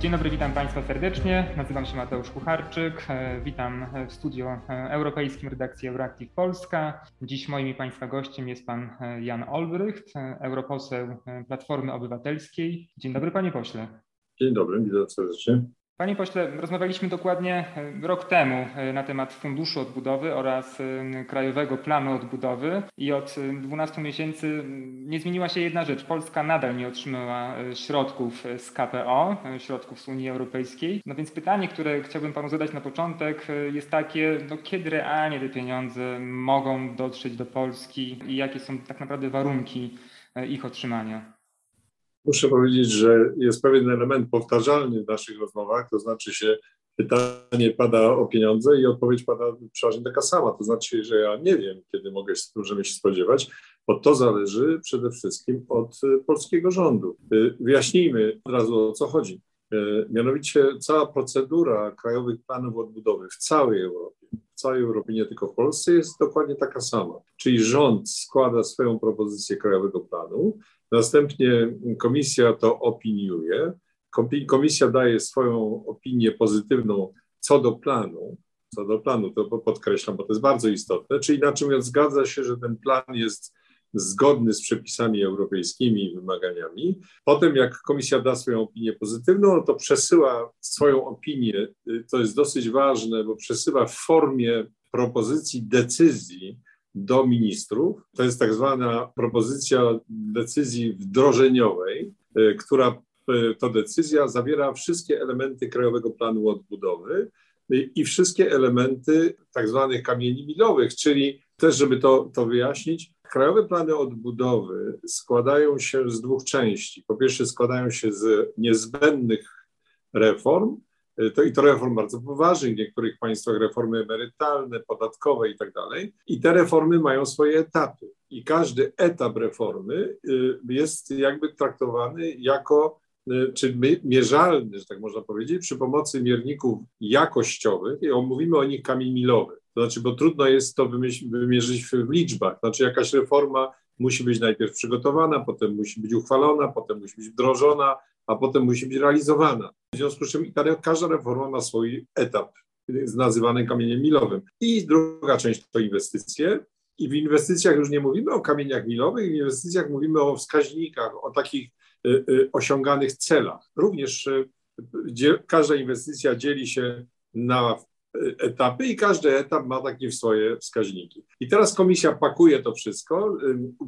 Dzień dobry, witam Państwa serdecznie. Nazywam się Mateusz Kucharczyk. E, witam w studio e, europejskim redakcji Euroactiv Polska. Dziś moim i Państwa gościem jest Pan e, Jan Olbrycht, europoseł Platformy Obywatelskiej. Dzień dobry, Panie Pośle. Dzień dobry, witam serdecznie. Panie pośle, rozmawialiśmy dokładnie e, rok temu e, na temat Funduszu Odbudowy oraz e, Krajowego Planu Odbudowy i od 12 miesięcy nie zmieniła się jedna rzecz. Polska nadal nie otrzymała środków z KPO, środków z Unii Europejskiej. No więc pytanie, które chciałbym panu zadać na początek jest takie, no kiedy realnie te pieniądze mogą dotrzeć do Polski i jakie są tak naprawdę warunki ich otrzymania? Muszę powiedzieć, że jest pewien element powtarzalny w naszych rozmowach, to znaczy się pytanie pada o pieniądze i odpowiedź pada przeważnie taka sama, to znaczy, że ja nie wiem, kiedy mogę, możemy się spodziewać, bo to zależy przede wszystkim od y, polskiego rządu. Y, wyjaśnijmy od razu o co chodzi. Y, mianowicie cała procedura krajowych planów odbudowy w całej Europie, w całej Europie, nie tylko w Polsce, jest dokładnie taka sama. Czyli rząd składa swoją propozycję krajowego planu, Następnie komisja to opiniuje. Komisja daje swoją opinię pozytywną co do planu. Co do planu, to podkreślam, bo to jest bardzo istotne. Czyli inaczej mówiąc, zgadza się, że ten plan jest zgodny z przepisami europejskimi i wymaganiami. Potem, jak komisja da swoją opinię pozytywną, to przesyła swoją opinię, to jest dosyć ważne, bo przesyła w formie propozycji decyzji do ministrów. To jest tak zwana propozycja decyzji wdrożeniowej, e, która e, to decyzja zawiera wszystkie elementy Krajowego Planu Odbudowy e, i wszystkie elementy tak zwanych kamieni milowych, czyli też, żeby to, to wyjaśnić, Krajowe plany odbudowy składają się z dwóch części. Po pierwsze, składają się z niezbędnych reform, to i to reform bardzo poważnych, w niektórych państwach reformy emerytalne, podatkowe i tak dalej. I te reformy mają swoje etapy. I każdy etap reformy y, jest jakby traktowany jako y, czy mierzalny, że tak można powiedzieć, przy pomocy mierników jakościowych, i mówimy o nich kamień milowy. To znaczy, bo trudno jest to wymierzyć w liczbach. Znaczy, jakaś reforma musi być najpierw przygotowana, potem musi być uchwalona, potem musi być wdrożona, a potem musi być realizowana. W związku z czym każda reforma ma swój etap nazywany kamieniem milowym. I druga część to inwestycje. I w inwestycjach już nie mówimy o kamieniach milowych, w inwestycjach mówimy o wskaźnikach, o takich y, y, osiąganych celach. Również y, każda inwestycja dzieli się na etapy i każdy etap ma takie swoje wskaźniki. I teraz komisja pakuje to wszystko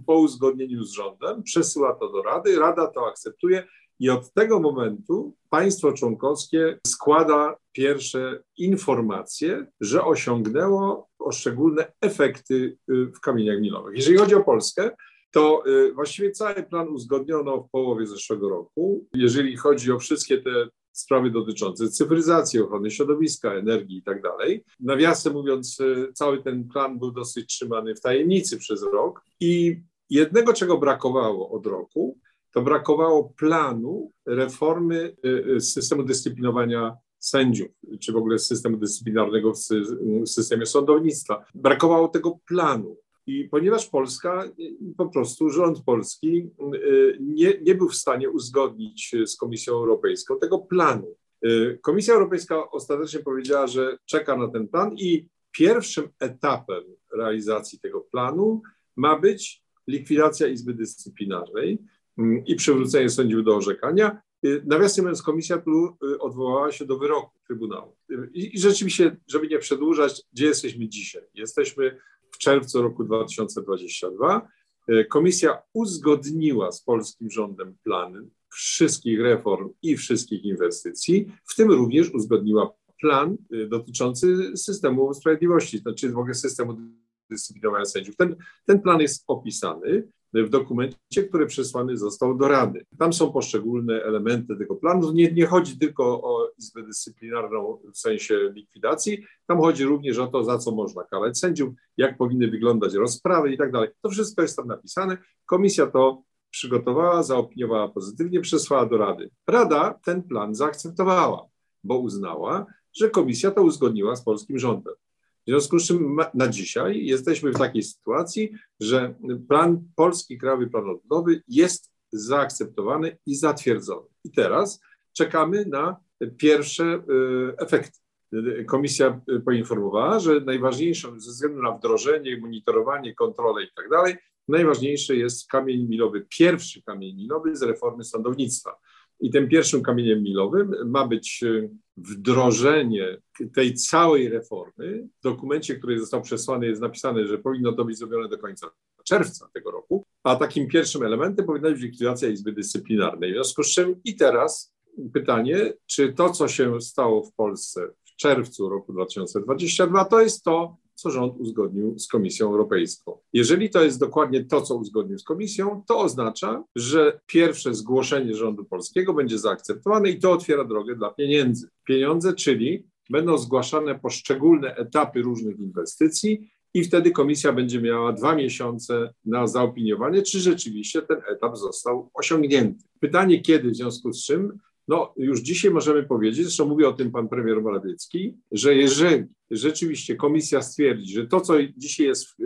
po uzgodnieniu z rządem, przesyła to do Rady, Rada to akceptuje i od tego momentu państwo członkowskie składa pierwsze informacje, że osiągnęło poszczególne efekty y, w kamieniach milowych. Jeżeli chodzi o Polskę, to y, właściwie cały plan uzgodniono w połowie zeszłego roku. Jeżeli chodzi o wszystkie te sprawy dotyczące cyfryzacji, ochrony środowiska, energii i tak dalej. Nawiasem mówiąc, y, cały ten plan był dosyć trzymany w tajemnicy przez rok i jednego, czego brakowało od roku, to brakowało planu reformy y, y, systemu dyscyplinowania sędziów, czy w ogóle systemu dyscyplinarnego w systemie sądownictwa. Brakowało tego planu. I ponieważ Polska, y, po prostu rząd polski nie, nie był w stanie uzgodnić z Komisją Europejską tego planu. Komisja Europejska ostatecznie powiedziała, że czeka na ten plan i pierwszym etapem realizacji tego planu ma być likwidacja Izby Dyscyplinarnej, i przywrócenie sędziów do orzekania. Y, nawiasem mówiąc, komisja tu y, odwołała się do wyroku Trybunału. Y, I, I, rzeczywiście, żeby nie przedłużać, gdzie jesteśmy dzisiaj? Jesteśmy w czerwcu roku 2022. Komisja uzgodniła z polskim rządem plan wszystkich reform i wszystkich inwestycji, w tym również uzgodniła plan dotyczący systemu sprawiedliwości, znaczy w ogóle systemu dyscyplinowania sędziów. Ten, ten plan jest opisany w dokumencie, który przesłany został do Rady. Tam są poszczególne elementy tego planu. Nie, nie chodzi tylko o Izbę Dyscyplinarną w sensie likwidacji, tam chodzi również o to, za co można karać sędziów, jak powinny wyglądać rozprawy i tak dalej. To wszystko jest tam napisane. Komisja to przygotowała, zaopiniowała pozytywnie, przesłała do Rady. Rada ten plan zaakceptowała, bo uznała, że komisja to uzgodniła z polskim rządem. W związku z czym na dzisiaj jesteśmy w takiej sytuacji, że plan, polski Krajowy Plan Odbudowy jest zaakceptowany i zatwierdzony. I teraz czekamy na pierwsze efekty. Komisja poinformowała, że najważniejszą ze względu na wdrożenie, monitorowanie, kontrolę i tak dalej, najważniejszy jest kamień milowy, pierwszy kamień milowy z reformy sądownictwa. I tym pierwszym kamieniem milowym ma być e, wdrożenie tej całej reformy. W dokumencie, który został przesłany, jest napisane, że powinno to być zrobione do końca czerwca tego roku, a takim pierwszym elementem powinna być likwidacja Izby Dyscyplinarnej. W związku z czym i teraz pytanie, czy to, co się stało w Polsce w czerwcu roku 2022, to jest to, co rząd uzgodnił z Komisją Europejską. Jeżeli to jest dokładnie to, co uzgodnił z Komisją, to oznacza, że pierwsze zgłoszenie rządu polskiego będzie zaakceptowane i to otwiera drogę dla pieniędzy. Pieniądze, czyli będą zgłaszane poszczególne etapy różnych inwestycji i wtedy komisja będzie miała dwa miesiące na zaopiniowanie, czy rzeczywiście ten etap został osiągnięty. Pytanie kiedy, w związku z czym no, już dzisiaj możemy powiedzieć, zresztą mówi o tym pan premier Morawiecki, że jeżeli rzeczywiście komisja stwierdzi, że to, co dzisiaj jest w,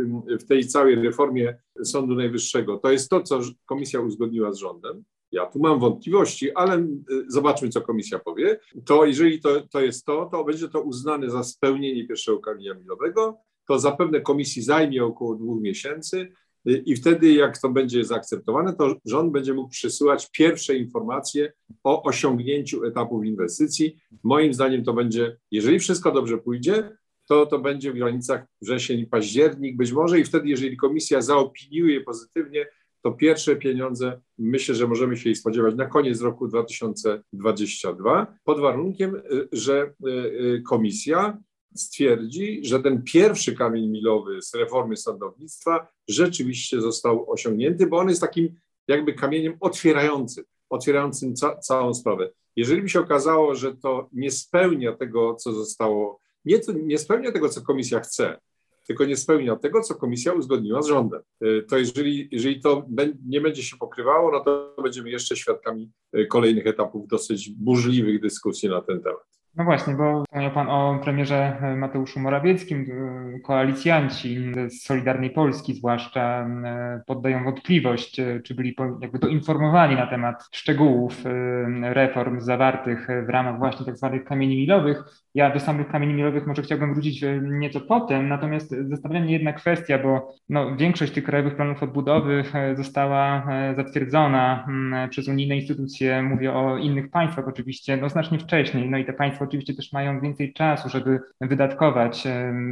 w tej całej reformie Sądu Najwyższego, to jest to, co komisja uzgodniła z rządem, ja tu mam wątpliwości, ale y, zobaczmy, co komisja powie. To jeżeli to, to jest to, to będzie to uznane za spełnienie pierwszego kamienia milowego. To zapewne komisji zajmie około dwóch miesięcy. I wtedy, jak to będzie zaakceptowane, to rząd będzie mógł przesyłać pierwsze informacje o osiągnięciu etapów inwestycji. Moim zdaniem to będzie, jeżeli wszystko dobrze pójdzie, to to będzie w granicach wrzesień, październik być może i wtedy, jeżeli komisja zaopiniuje pozytywnie, to pierwsze pieniądze myślę, że możemy się ich spodziewać na koniec roku 2022, pod warunkiem, że y, y, komisja stwierdzi, że ten pierwszy kamień milowy z reformy sądownictwa rzeczywiście został osiągnięty, bo on jest takim jakby kamieniem otwierającym, otwierającym ca całą sprawę. Jeżeli by się okazało, że to nie spełnia tego, co zostało, nie, nie spełnia tego, co komisja chce, tylko nie spełnia tego, co komisja uzgodniła z rządem. Y, to jeżeli, jeżeli to nie będzie się pokrywało, no to będziemy jeszcze świadkami y, kolejnych etapów dosyć burzliwych dyskusji na ten temat. No właśnie, bo wspomniał Pan o premierze Mateuszu Morawieckim. Koalicjanci z Solidarnej Polski zwłaszcza e, poddają wątpliwość, e, czy byli jakby doinformowani na temat szczegółów e, reform zawartych w ramach właśnie tak zwanych kamieni milowych. Ja do samych kamieni milowych może chciałbym wrócić nieco potem, natomiast zastanawia mnie jedna kwestia, bo no, większość tych krajowych planów odbudowy została zatwierdzona przez unijne instytucje, mówię o innych państwach oczywiście, no znacznie wcześniej, no i te państwa oczywiście też mają więcej czasu, żeby wydatkować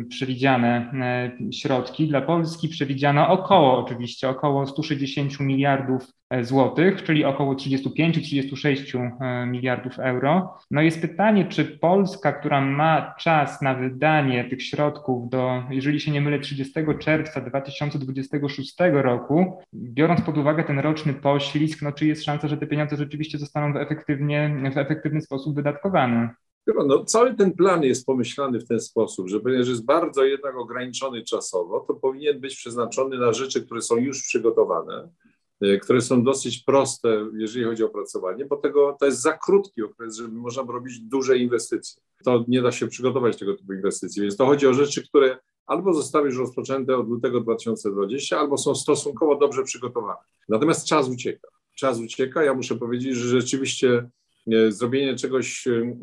przewidziane e, środki. Dla Polski przewidziano około oczywiście około 160 miliardów e, złotych, czyli około 35-36 e, miliardów euro. No jest pytanie, czy Polska, która ma czas na wydanie tych środków do, jeżeli się nie mylę, 30 czerwca 2026 roku, biorąc pod uwagę ten roczny poślizg, no czy jest szansa, że te pieniądze rzeczywiście zostaną w, efektywnie, w efektywny sposób wydatkowane? No, cały ten plan jest pomyślany w ten sposób, że ponieważ jest bardzo jednak ograniczony czasowo, to powinien być przeznaczony na rzeczy, które są już przygotowane, e, które są dosyć proste, jeżeli chodzi o opracowanie, bo tego, to jest za krótki okres, żeby można robić duże inwestycje. To nie da się przygotować tego typu inwestycji, więc to chodzi o rzeczy, które albo zostały już rozpoczęte od lutego 2020, albo są stosunkowo dobrze przygotowane. Natomiast czas ucieka. Czas ucieka. Ja muszę powiedzieć, że rzeczywiście zrobienie czegoś e, e,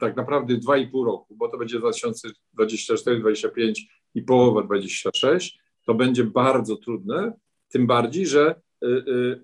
tak naprawdę 2,5 roku, bo to będzie 2024, 2025 i połowa 26, to będzie bardzo trudne, tym bardziej, że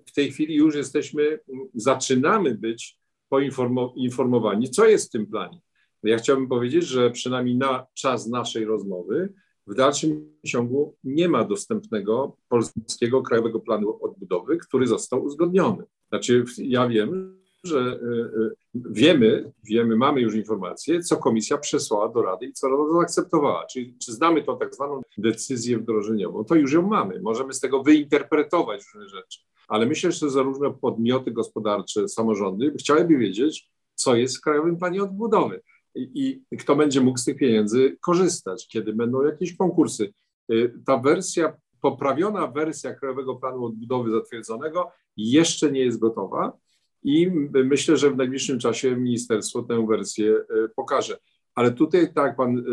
w tej chwili już jesteśmy, zaczynamy być poinformowani, co jest w tym planie. Ja chciałbym powiedzieć, że przynajmniej na czas naszej rozmowy w dalszym ciągu nie ma dostępnego polskiego krajowego planu odbudowy, który został uzgodniony. Znaczy, ja wiem, że e, e, wiemy, wiemy, mamy już informacje, co komisja przesłała do Rady i co Rada zaakceptowała. Czyli czy znamy tą tak zwaną decyzję wdrożeniową, to już ją mamy. Możemy z tego wyinterpretować różne rzeczy. Ale myślę, że zarówno podmioty gospodarcze, samorządy chciałyby wiedzieć, co jest w Krajowym Planie Odbudowy i, i kto będzie mógł z tych pieniędzy korzystać, kiedy będą jakieś konkursy. E, ta wersja, poprawiona wersja Krajowego Planu Odbudowy zatwierdzonego jeszcze nie jest gotowa i myślę, że w najbliższym czasie ministerstwo tę wersję e, pokaże. Ale tutaj, tak jak pan e, e,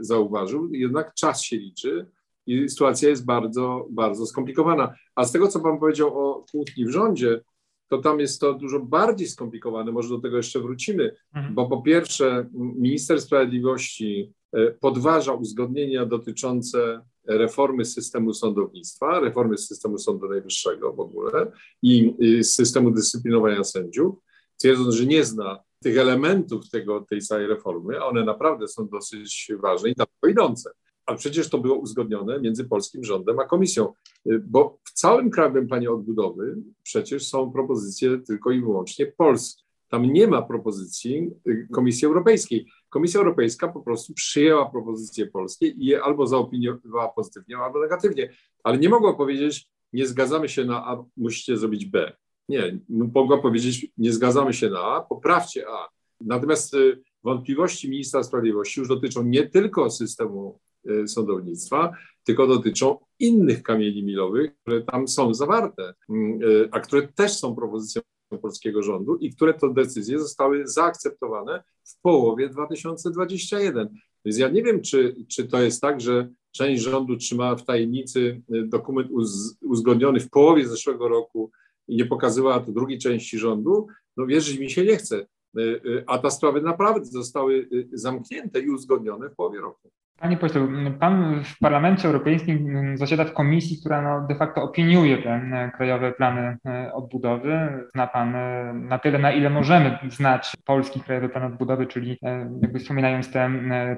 zauważył, jednak czas się liczy i sytuacja jest bardzo, bardzo skomplikowana. A z tego, co pan powiedział o kłótni w rządzie, to tam jest to dużo bardziej skomplikowane, może do tego jeszcze wrócimy, mhm. bo po pierwsze minister sprawiedliwości podważa uzgodnienia dotyczące reformy systemu sądownictwa, reformy systemu Sądu Najwyższego w ogóle i systemu dyscyplinowania sędziów, twierdząc, że nie zna tych elementów tego, tej całej reformy, a one naprawdę są dosyć ważne i daleko idące. Ale przecież to było uzgodnione między polskim rządem a komisją, bo w całym Krajowym Planie Odbudowy przecież są propozycje tylko i wyłącznie polskie. Tam nie ma propozycji Komisji Europejskiej. Komisja Europejska po prostu przyjęła propozycje polskie i je albo zaopiniowała pozytywnie, albo negatywnie, ale nie mogła powiedzieć, nie zgadzamy się na A, musicie zrobić B. Nie, mogła powiedzieć, nie zgadzamy się na A, poprawcie A. Natomiast y, wątpliwości ministra sprawiedliwości już dotyczą nie tylko systemu y, sądownictwa, tylko dotyczą innych kamieni milowych, które tam są zawarte, y, a które też są propozycją polskiego rządu i które to decyzje zostały zaakceptowane w połowie 2021. Więc ja nie wiem, czy, czy to jest tak, że część rządu trzymała w tajemnicy dokument uz, uzgodniony w połowie zeszłego roku i nie pokazywała to drugiej części rządu, no wierzyć mi się nie chce. Y, y, a te sprawy naprawdę zostały y, zamknięte i uzgodnione w połowie roku. Panie pośle, pan w Parlamencie Europejskim zasiada w komisji, która no de facto opiniuje te e, krajowe plany e, odbudowy. Zna pan e, na tyle, na ile możemy znać polski krajowy plan odbudowy, czyli jakby wspominając te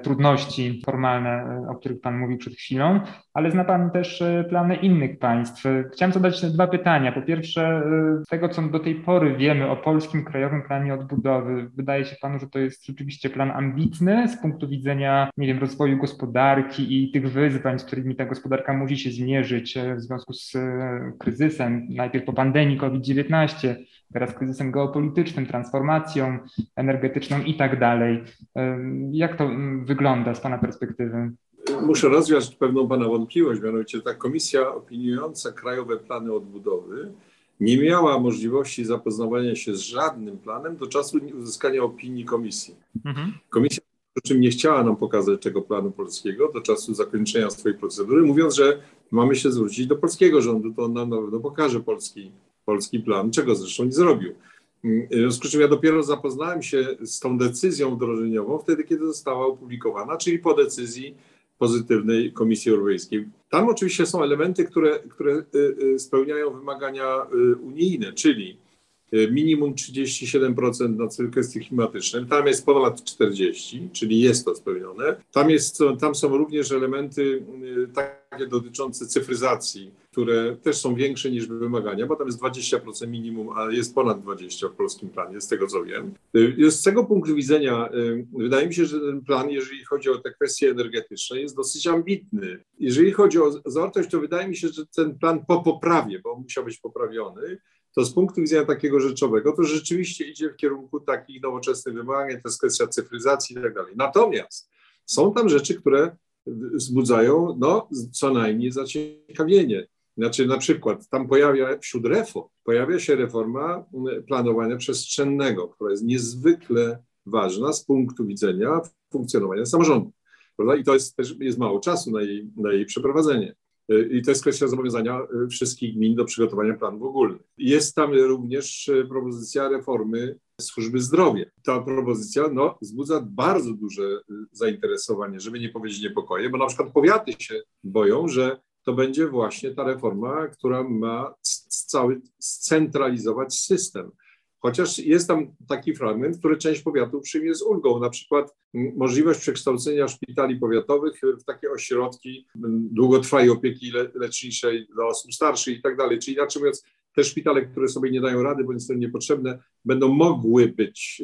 trudności formalne, o których pan mówił przed chwilą, ale zna pan też plany innych państw. Chciałem zadać dwa pytania. Po pierwsze, z tego, co do tej pory wiemy o polskim krajowym planie odbudowy, wydaje się panu, że to jest rzeczywiście plan ambitny z punktu widzenia, nie wiem, rozwoju gospodarczego, gospodarki i tych wyzwań, z którymi ta gospodarka musi się zmierzyć e, w związku z e, kryzysem, najpierw po pandemii COVID-19, teraz kryzysem geopolitycznym, transformacją energetyczną i tak dalej. E, jak to wygląda z Pana perspektywy? Muszę rozwiać pewną Pana wątpliwość, mianowicie ta komisja opiniująca krajowe plany odbudowy nie miała możliwości zapoznawania się z żadnym planem do czasu uzyskania opinii komisji. Mhm. Komisja przy czym nie chciała nam pokazać tego planu polskiego do czasu zakończenia swojej procedury, mówiąc, że mamy się zwrócić do polskiego rządu, to on nam na pewno pokaże polski, polski plan, czego zresztą nie zrobił. W związku z czym ja dopiero zapoznałem się z tą decyzją wdrożeniową wtedy, kiedy została opublikowana, czyli po decyzji pozytywnej Komisji Europejskiej. Tam oczywiście są elementy, które, które y, y, spełniają wymagania y, unijne, czyli minimum 37% na cel kwestii klimatycznym. Tam jest ponad 40, czyli jest to spełnione. Tam, jest, tam są również elementy y, takie dotyczące cyfryzacji, które też są większe niż wymagania, bo tam jest 20% minimum, a jest ponad 20% w polskim planie, z tego co wiem. Y, z tego punktu widzenia wydaje mi się, że ten plan, jeżeli chodzi o te kwestie energetyczne, jest dosyć ambitny. Jeżeli chodzi o zawartość, to wydaje mi się, że ten plan po poprawie, bo musiał być poprawiony, to z punktu widzenia takiego rzeczowego, to rzeczywiście idzie w kierunku takich nowoczesnych wymagań, to jest kwestia cyfryzacji i tak dalej. Natomiast są tam rzeczy, które wzbudzają no, co najmniej zaciekawienie. Znaczy na przykład tam pojawia wśród reform, pojawia się reforma planowania przestrzennego, która jest niezwykle ważna z punktu widzenia funkcjonowania samorządu. Prawda? I to jest też jest mało czasu na jej, na jej przeprowadzenie. I to jest kwestia zobowiązania e, wszystkich gmin do przygotowania planów ogólnych. Jest tam również e, propozycja reformy służby zdrowia. Ta propozycja no, wzbudza bardzo duże zainteresowanie, żeby nie powiedzieć niepokoje, bo na przykład powiaty się boją, że to będzie właśnie ta reforma, która ma cały scentralizować system. Chociaż jest tam taki fragment, który część powiatów przyjmie z ulgą, na przykład możliwość przekształcenia szpitali powiatowych w takie ośrodki długotrwałej opieki le leczniczej dla osób starszych i tak dalej. Czyli inaczej mówiąc, te szpitale, które sobie nie dają rady, bo są niepotrzebne, będą mogły być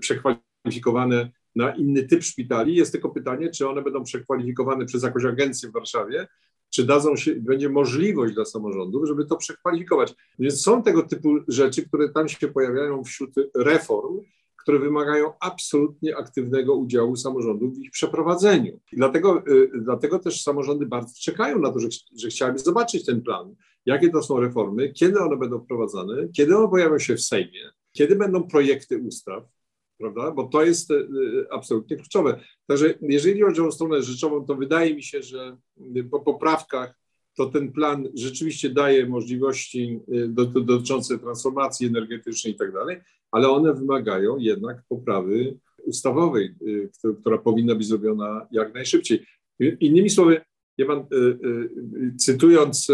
przekwalifikowane na inny typ szpitali. Jest tylko pytanie, czy one będą przekwalifikowane przez jakąś agencję w Warszawie, czy dadzą się, będzie możliwość dla samorządów, żeby to przekwalifikować. Więc są tego typu rzeczy, które tam się pojawiają wśród reform, które wymagają absolutnie aktywnego udziału samorządów w ich przeprowadzeniu. I dlatego, y, dlatego też samorządy bardzo czekają na to, że, że chciałyby zobaczyć ten plan, jakie to są reformy, kiedy one będą wprowadzane, kiedy one pojawią się w Sejmie, kiedy będą projekty ustaw, prawda? Bo to jest e, e, absolutnie kluczowe. Także jeżeli chodzi o stronę rzeczową, to wydaje mi się, że po poprawkach to ten plan rzeczywiście daje możliwości dotyczące transformacji energetycznej i tak dalej, ale one wymagają jednak poprawy ustawowej, która powinna być zrobiona jak najszybciej. Innymi słowy, ja cytując,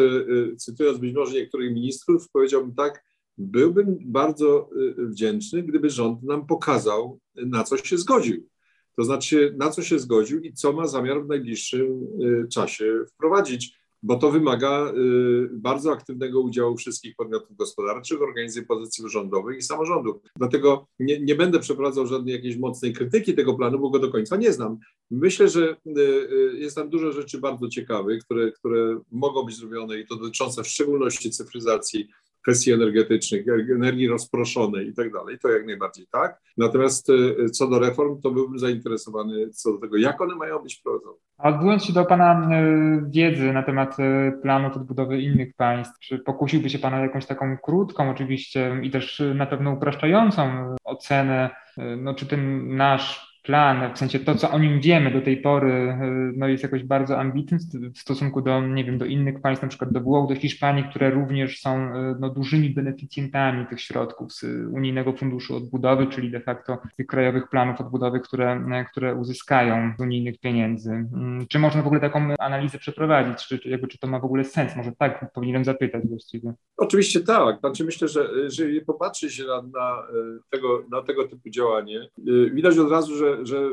cytując być może niektórych ministrów, powiedziałbym tak, byłbym bardzo wdzięczny, gdyby rząd nam pokazał, na co się zgodził. To znaczy, na co się zgodził i co ma zamiar w najbliższym czasie wprowadzić bo to wymaga y, bardzo aktywnego udziału wszystkich podmiotów gospodarczych, organizacji pozycji rządowych i samorządów. Dlatego nie, nie, będę przeprowadzał żadnej jakiejś mocnej krytyki tego planu, bo go do końca nie znam. Myślę, że y, y, jest tam dużo rzeczy bardzo ciekawych, które, które mogą być zrobione i to dotyczące w szczególności cyfryzacji kwestii energetycznych, energii rozproszonej i tak dalej, to jak najbardziej tak. Natomiast e, co do reform, to byłbym zainteresowany co do tego, jak one mają być prowadzone. A odwołując się do Pana e, wiedzy na temat planów odbudowy innych państw, czy pokusiłby się Pan o jakąś taką krótką oczywiście i też na pewno upraszczającą ocenę, no, czy ten nasz plan, w sensie to, co o nim wiemy do tej pory, y, no jest jakoś bardzo ambitny w stosunku do, nie wiem, do innych państw, na przykład do Włoch, do Hiszpanii, które również są y, no, dużymi beneficjentami tych środków z Unijnego Funduszu Odbudowy, czyli de facto tych krajowych planów odbudowy, które, które uzyskają z unijnych pieniędzy. Mm, czy można w ogóle taką analizę przeprowadzić? Czy, jakby, czy to ma w ogle sens? Może tak powinienem zapytać właściwie. Oczywiście tak. Znaczy myślę, że jeżeli popatrzy się na, na, tego, na tego typu działanie, widać od razu, że że,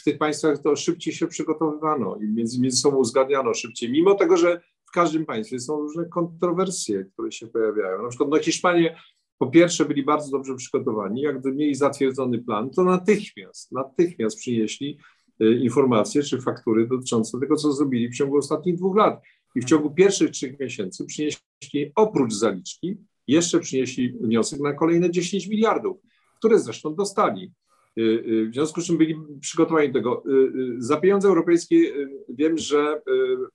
w tych państwach to szybciej się przygotowywano i między, między sobą uzgadniano szybciej, mimo tego, że w każdym państwie są różne kontrowersje, które się pojawiają. Na przykład no, Hiszpanie po pierwsze byli bardzo dobrze przygotowani, jak mieli zatwierdzony plan, to natychmiast, natychmiast przynieśli y, informacje czy faktury dotyczące tego, co zrobili w ciągu ostatnich dwóch lat. I w ciągu pierwszych trzech miesięcy przynieśli oprócz zaliczki, jeszcze przynieśli wniosek na kolejne 10 miliardów, które zresztą dostali. Y, y, w związku z czym byli przygotowani do tego. Y, za pieniądze europejskie wiem, że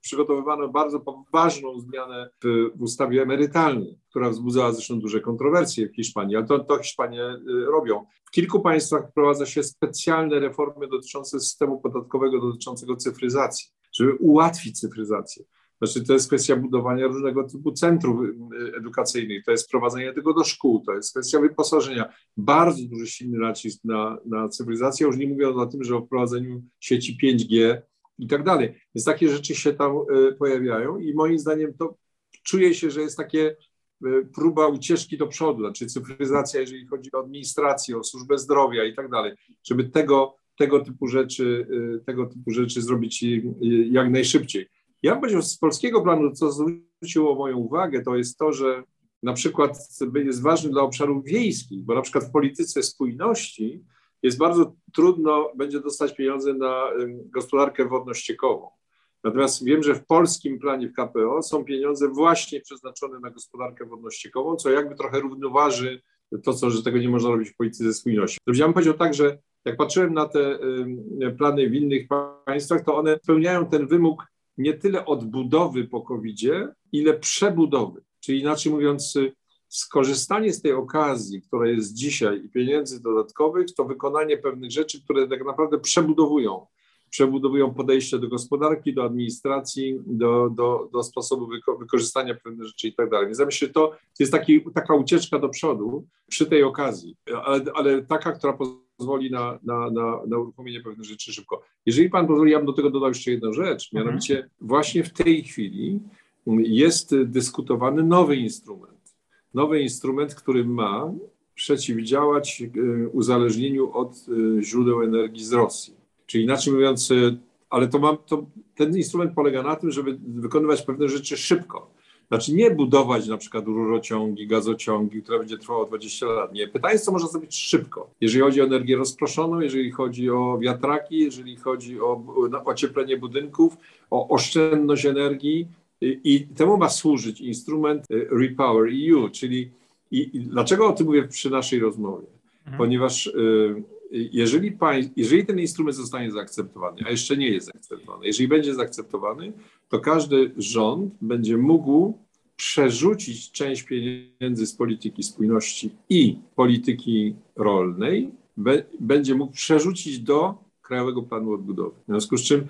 przygotowywano bardzo ważną zmianę w ustawie emerytalnej, która wzbudzała zresztą duże kontrowersje w Hiszpanii, ale to, to Hiszpanie robią. W kilku państwach wprowadza się specjalne reformy dotyczące systemu podatkowego, dotyczącego cyfryzacji, żeby ułatwić cyfryzację. Znaczy, to jest kwestia budowania różnego typu centrów y, edukacyjnych, to jest prowadzenie tego do szkół, to jest kwestia wyposażenia. Bardzo duży silny nacisk na, na cyfryzację, już nie mówiąc o tym, że o wprowadzeniu sieci 5G i tak dalej. Więc takie rzeczy się tam y, pojawiają i moim zdaniem to czuje się, że jest takie y, próba ucieczki do przodu, znaczy cyfryzacja, jeżeli chodzi o administrację, o służbę zdrowia i tak dalej, żeby tego, tego typu rzeczy, tego typu rzeczy zrobić jak najszybciej. Ja bym powiedział, z polskiego planu, co zwróciło moją uwagę, to jest to, że na przykład jest ważny dla obszarów wiejskich, bo na przykład w polityce spójności jest bardzo trudno będzie dostać pieniądze na gospodarkę wodno-ściekową. Natomiast wiem, że w polskim planie w KPO są pieniądze właśnie przeznaczone na gospodarkę wodno-ściekową, co jakby trochę równoważy to, co, że tego nie można robić w polityce spójności. Ja bym powiedział tak, że jak patrzyłem na te plany w innych państwach, to one spełniają ten wymóg nie tyle odbudowy po covid ile przebudowy. Czyli inaczej mówiąc, skorzystanie z tej okazji, która jest dzisiaj i pieniędzy dodatkowych, to wykonanie pewnych rzeczy, które tak naprawdę przebudowują. Przebudowują podejście do gospodarki, do administracji, do, do, do sposobu wyko wykorzystania pewnych rzeczy i tak dalej. Więc to jest taki, taka ucieczka do przodu przy tej okazji, ale, ale taka, która pozwoli na, na, na, na uruchomienie pewnych rzeczy szybko. Jeżeli pan pozwoli, ja bym do tego dodał jeszcze jedną rzecz, mhm. mianowicie właśnie w tej chwili jest dyskutowany nowy instrument. Nowy instrument, który ma przeciwdziałać e, uzależnieniu od e, źródeł energii z Rosji. Czyli inaczej mówiąc, e, ale to mam, to, ten instrument polega na tym, żeby wykonywać pewne rzeczy szybko. Znaczy nie budować na przykład rurociągi, gazociągi, które będzie trwało 20 lat. Nie. Pytanie jest, co można zrobić szybko. Jeżeli chodzi o energię rozproszoną, jeżeli chodzi o wiatraki, jeżeli chodzi o ocieplenie budynków, o oszczędność energii i, i temu ma służyć instrument y, Repower EU, czyli i, i dlaczego o tym mówię przy naszej rozmowie? Mhm. Ponieważ y, jeżeli, pań, jeżeli ten instrument zostanie zaakceptowany, a jeszcze nie jest zaakceptowany, jeżeli będzie zaakceptowany, to każdy rząd będzie mógł przerzucić część pieniędzy z polityki spójności i polityki rolnej, be, będzie mógł przerzucić do Krajowego Planu Odbudowy. W związku z czym,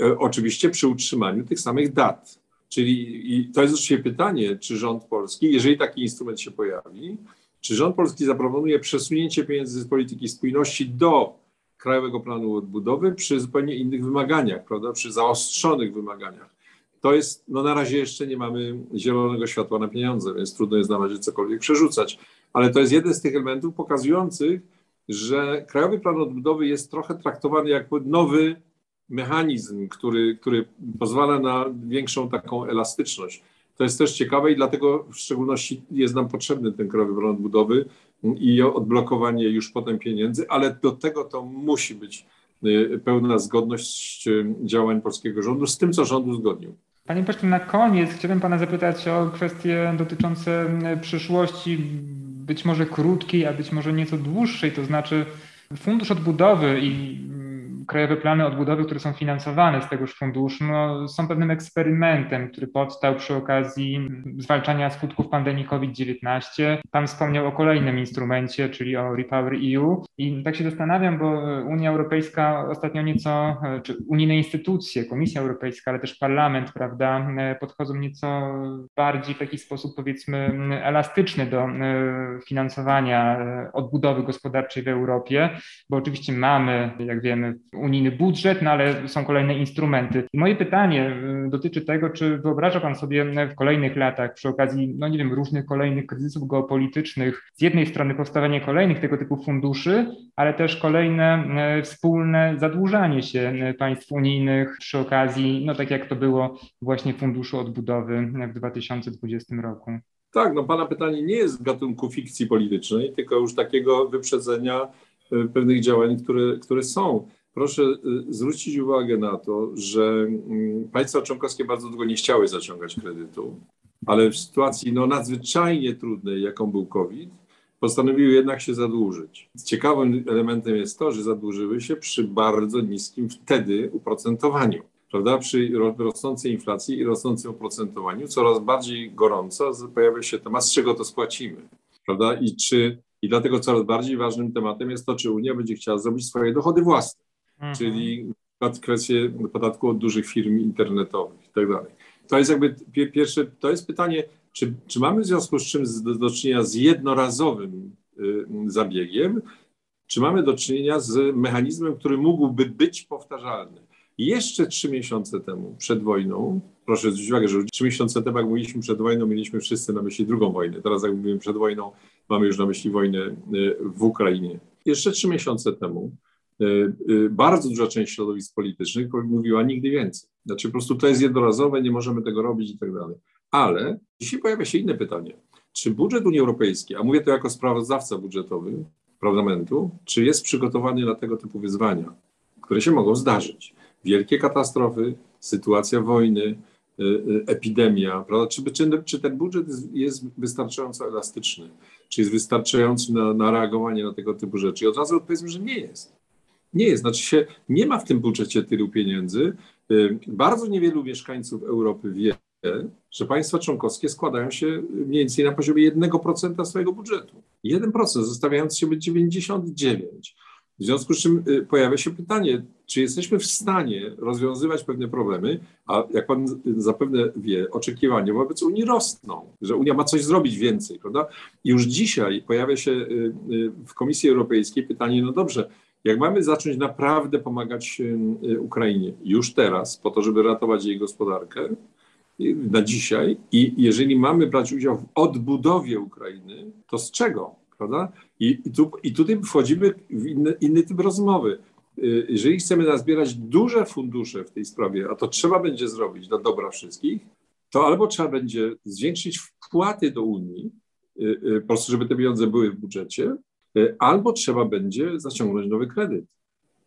e, oczywiście przy utrzymaniu tych samych dat. Czyli to jest oczywiście pytanie, czy rząd polski, jeżeli taki instrument się pojawi, czy rząd polski zaproponuje przesunięcie pieniędzy z polityki spójności do Krajowego Planu Odbudowy przy zupełnie innych wymaganiach, prawda, przy zaostrzonych wymaganiach. To jest, no na razie jeszcze nie mamy zielonego światła na pieniądze, więc trudno jest na razie cokolwiek przerzucać, ale to jest jeden z tych elementów pokazujących, że Krajowy Plan Odbudowy jest trochę traktowany jako nowy mechanizm, który, który pozwala na większą taką elastyczność. To jest też ciekawe i dlatego w szczególności jest nam potrzebny ten Krajowy Plan Odbudowy i odblokowanie już potem pieniędzy, ale do tego to musi być y, pełna zgodność y, działań polskiego rządu z tym, co rząd uzgodnił. Panie pośle, na koniec chciałbym pana zapytać o kwestie dotyczące przyszłości, być może krótkiej, a być może nieco dłuższej, to znaczy Fundusz Odbudowy i krajowe plany odbudowy, które są finansowane z tegoż funduszu, no, są pewnym eksperymentem, który powstał przy okazji zwalczania skutków pandemii COVID-19. Pan wspomniał o kolejnym instrumencie, czyli o Repower EU. I tak się zastanawiam, bo Unia Europejska ostatnio nieco, czy unijne instytucje, Komisja Europejska, ale też Parlament, prawda, podchodzą nieco bardziej w taki sposób, powiedzmy, elastyczny do finansowania odbudowy gospodarczej w Europie, bo oczywiście mamy, jak wiemy, unijny budżet, no ale są kolejne instrumenty. I moje pytanie y, dotyczy tego, czy wyobraża Pan sobie w kolejnych latach, przy okazji, no nie wiem, różnych kolejnych kryzysów geopolitycznych, z jednej strony powstawanie kolejnych tego typu funduszy, ale też kolejne y, wspólne zadłużanie się y, państw unijnych przy okazji, no tak jak to było właśnie Funduszu Odbudowy w 2020 roku. Tak, no Pana pytanie nie jest z gatunku fikcji politycznej, tylko już takiego wyprzedzenia pewnych działań, które, które są proszę y, zwrócić uwagę na to, że mm, państwa członkowskie bardzo długo nie chciały zaciągać kredytu, ale w sytuacji no, nadzwyczajnie trudnej, jaką był COVID, postanowiły jednak się zadłużyć. Ciekawym elementem jest to, że zadłużyły się przy bardzo niskim wtedy oprocentowaniu. Prawda? Przy rosnącej inflacji i rosnącym oprocentowaniu coraz bardziej gorąco pojawia się temat, z czego to spłacimy. Prawda? I, czy, I dlatego coraz bardziej ważnym tematem jest to, czy Unia będzie chciała zrobić swoje dochody własne mhm. czyli w kwestię podatku od dużych firm internetowych i tak dalej. To jest jakby pierwsze, to jest pytanie, czy, czy mamy w związku z czym do, do czynienia z jednorazowym y, zabiegiem, czy mamy do czynienia z mechanizmem, który mógłby być powtarzalny. Jeszcze trzy miesiące temu, przed wojną, proszę zwrócić uwagę, że trzy miesiące temu, jak mówiliśmy przed wojną, mieliśmy wszyscy na myśli drugą wojnę. Teraz, jak mówimy przed wojną, mamy już na myśli wojnę y, w Ukrainie. Jeszcze trzy miesiące temu bardzo duża część środowisk politycznych mówiła nigdy więcej. Znaczy po prostu to jest jednorazowe, nie możemy tego robić i tak dalej. Ale dzisiaj pojawia się inne pytanie. Czy budżet Unii Europejskiej, a mówię to jako sprawozdawca budżetowy parlamentu, czy jest przygotowany na tego typu wyzwania, które się mogą zdarzyć? Wielkie katastrofy, sytuacja wojny, y, epidemia, prawda? Czy, czy, czy ten budżet jest wystarczająco elastyczny? Czy jest wystarczający na, na reagowanie na tego typu rzeczy? I od razu odpowiedzmy, że nie jest. Nie jest, znaczy się, nie ma w tym budżecie tylu pieniędzy. Y, bardzo niewielu mieszkańców Europy wie, że państwa członkowskie składają się mniej więcej na poziomie 1% swojego budżetu. 1%, zostawiając się 99. W związku z czym y, pojawia się pytanie, czy jesteśmy w stanie rozwiązywać pewne problemy, a jak pan zapewne wie, oczekiwania wobec Unii rosną, że Unia ma coś zrobić więcej, prawda? Już dzisiaj pojawia się y, w Komisji Europejskiej pytanie, no dobrze, jak mamy zacząć naprawdę pomagać y, Ukrainie już teraz, po to, żeby ratować jej gospodarkę na dzisiaj, i jeżeli mamy brać udział w odbudowie Ukrainy, to z czego? Prawda? I, i, tu, i tutaj wchodzimy w inny, inny typ rozmowy. Y, jeżeli chcemy nazbierać duże fundusze w tej sprawie, a to trzeba będzie zrobić dla dobra wszystkich, to albo trzeba będzie zwiększyć wpłaty do Unii, y, po prostu, żeby te pieniądze były w budżecie, albo trzeba będzie zaciągnąć nowy kredyt.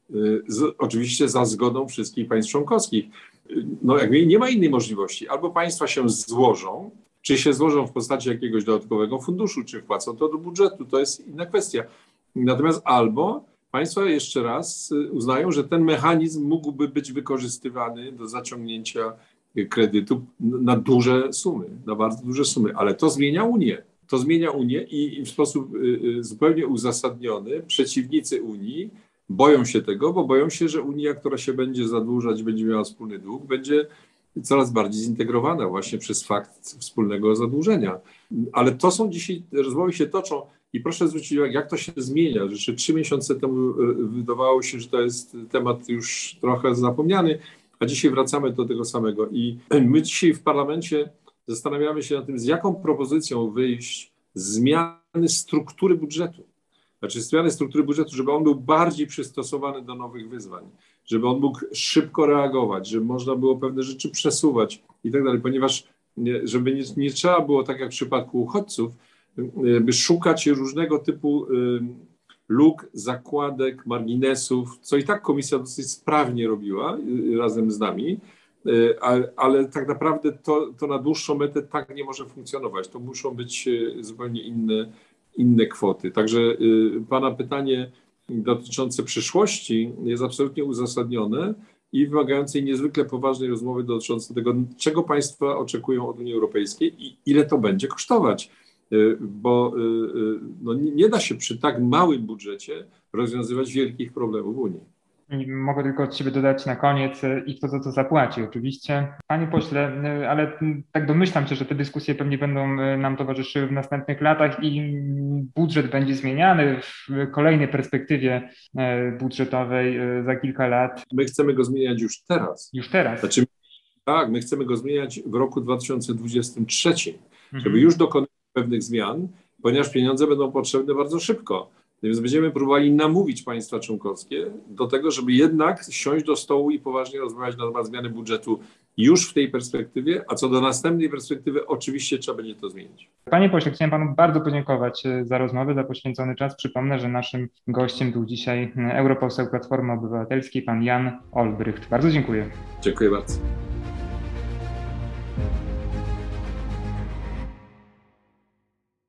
E, z, oczywiście za zgodą wszystkich państw członkowskich. E, no jakby nie ma innej możliwości. Albo państwa się złożą, czy się złożą w postaci jakiegoś dodatkowego funduszu, czy wpłacą to do budżetu, to jest inna kwestia. Natomiast albo państwa jeszcze raz uznają, że ten mechanizm mógłby być wykorzystywany do zaciągnięcia kredytu na duże sumy, na bardzo duże sumy, ale to zmienia Unię to zmienia Unię i w sposób y, y, zupełnie uzasadniony przeciwnicy Unii boją się tego, bo boją się, że Unia, która się będzie zadłużać, będzie miała wspólny dług, będzie coraz bardziej zintegrowana właśnie przez fakt wspólnego zadłużenia. Ale to są dzisiaj, rozmowy się toczą i proszę zwrócić uwagę, jak to się zmienia. Jeszcze trzy miesiące temu e, wydawało się, że to jest temat już trochę zapomniany, a dzisiaj wracamy do tego samego. I my dzisiaj w parlamencie zastanawiamy się nad tym, z jaką propozycją wyjść zmiany struktury budżetu. Znaczy zmiany struktury budżetu, żeby on był bardziej przystosowany do nowych wyzwań, żeby on mógł szybko reagować, żeby można było pewne rzeczy przesuwać i tak dalej, ponieważ nie, żeby nie, nie trzeba było, tak jak w przypadku uchodźców, y, by szukać różnego typu y, luk, zakładek, marginesów, co i tak komisja dosyć sprawnie robiła y, razem z nami, ale, ale, tak naprawdę to, to na dłuższą metę tak nie może funkcjonować. To muszą być zupełnie inne, inne kwoty. Także Pana pytanie dotyczące przyszłości jest absolutnie uzasadnione i wymagającej niezwykle poważnej rozmowy dotyczącej tego, czego państwa oczekują od Unii Europejskiej i ile to będzie kosztować. Y, bo y, y, no, nie da się przy tak małym budżecie rozwiązywać wielkich problemów Unii. Mogę tylko od siebie dodać na koniec e, i kto za to zapłaci oczywiście. Panie pośle, e, ale tak domyślam się, że te dyskusje pewnie będą e, nam towarzyszyły w następnych latach i budżet będzie zmieniany w kolejnej perspektywie budżetowej za kilka lat. My chcemy go zmieniać już teraz. Już teraz. Znaczy, tak, my chcemy go zmieniać w roku 2023, mhm. żeby już dokonać pewnych zmian, ponieważ pieniądze będą potrzebne bardzo szybko. Więc będziemy próbowali namówić państwa członkowskie do tego, żeby jednak siąść do stołu i poważnie rozmawiać na temat zmiany budżetu już w tej perspektywie, a co do następnej perspektywy, oczywiście trzeba będzie to zmienić. Panie pośle, chciałem panu bardzo podziękować e, za rozmowę, za poświęcony czas. Przypomnę, że naszym gościem był dzisiaj europoseł Platformy Obywatelskiej, pan Jan Olbrycht. Bardzo dziękuję. Dziękuję bardzo.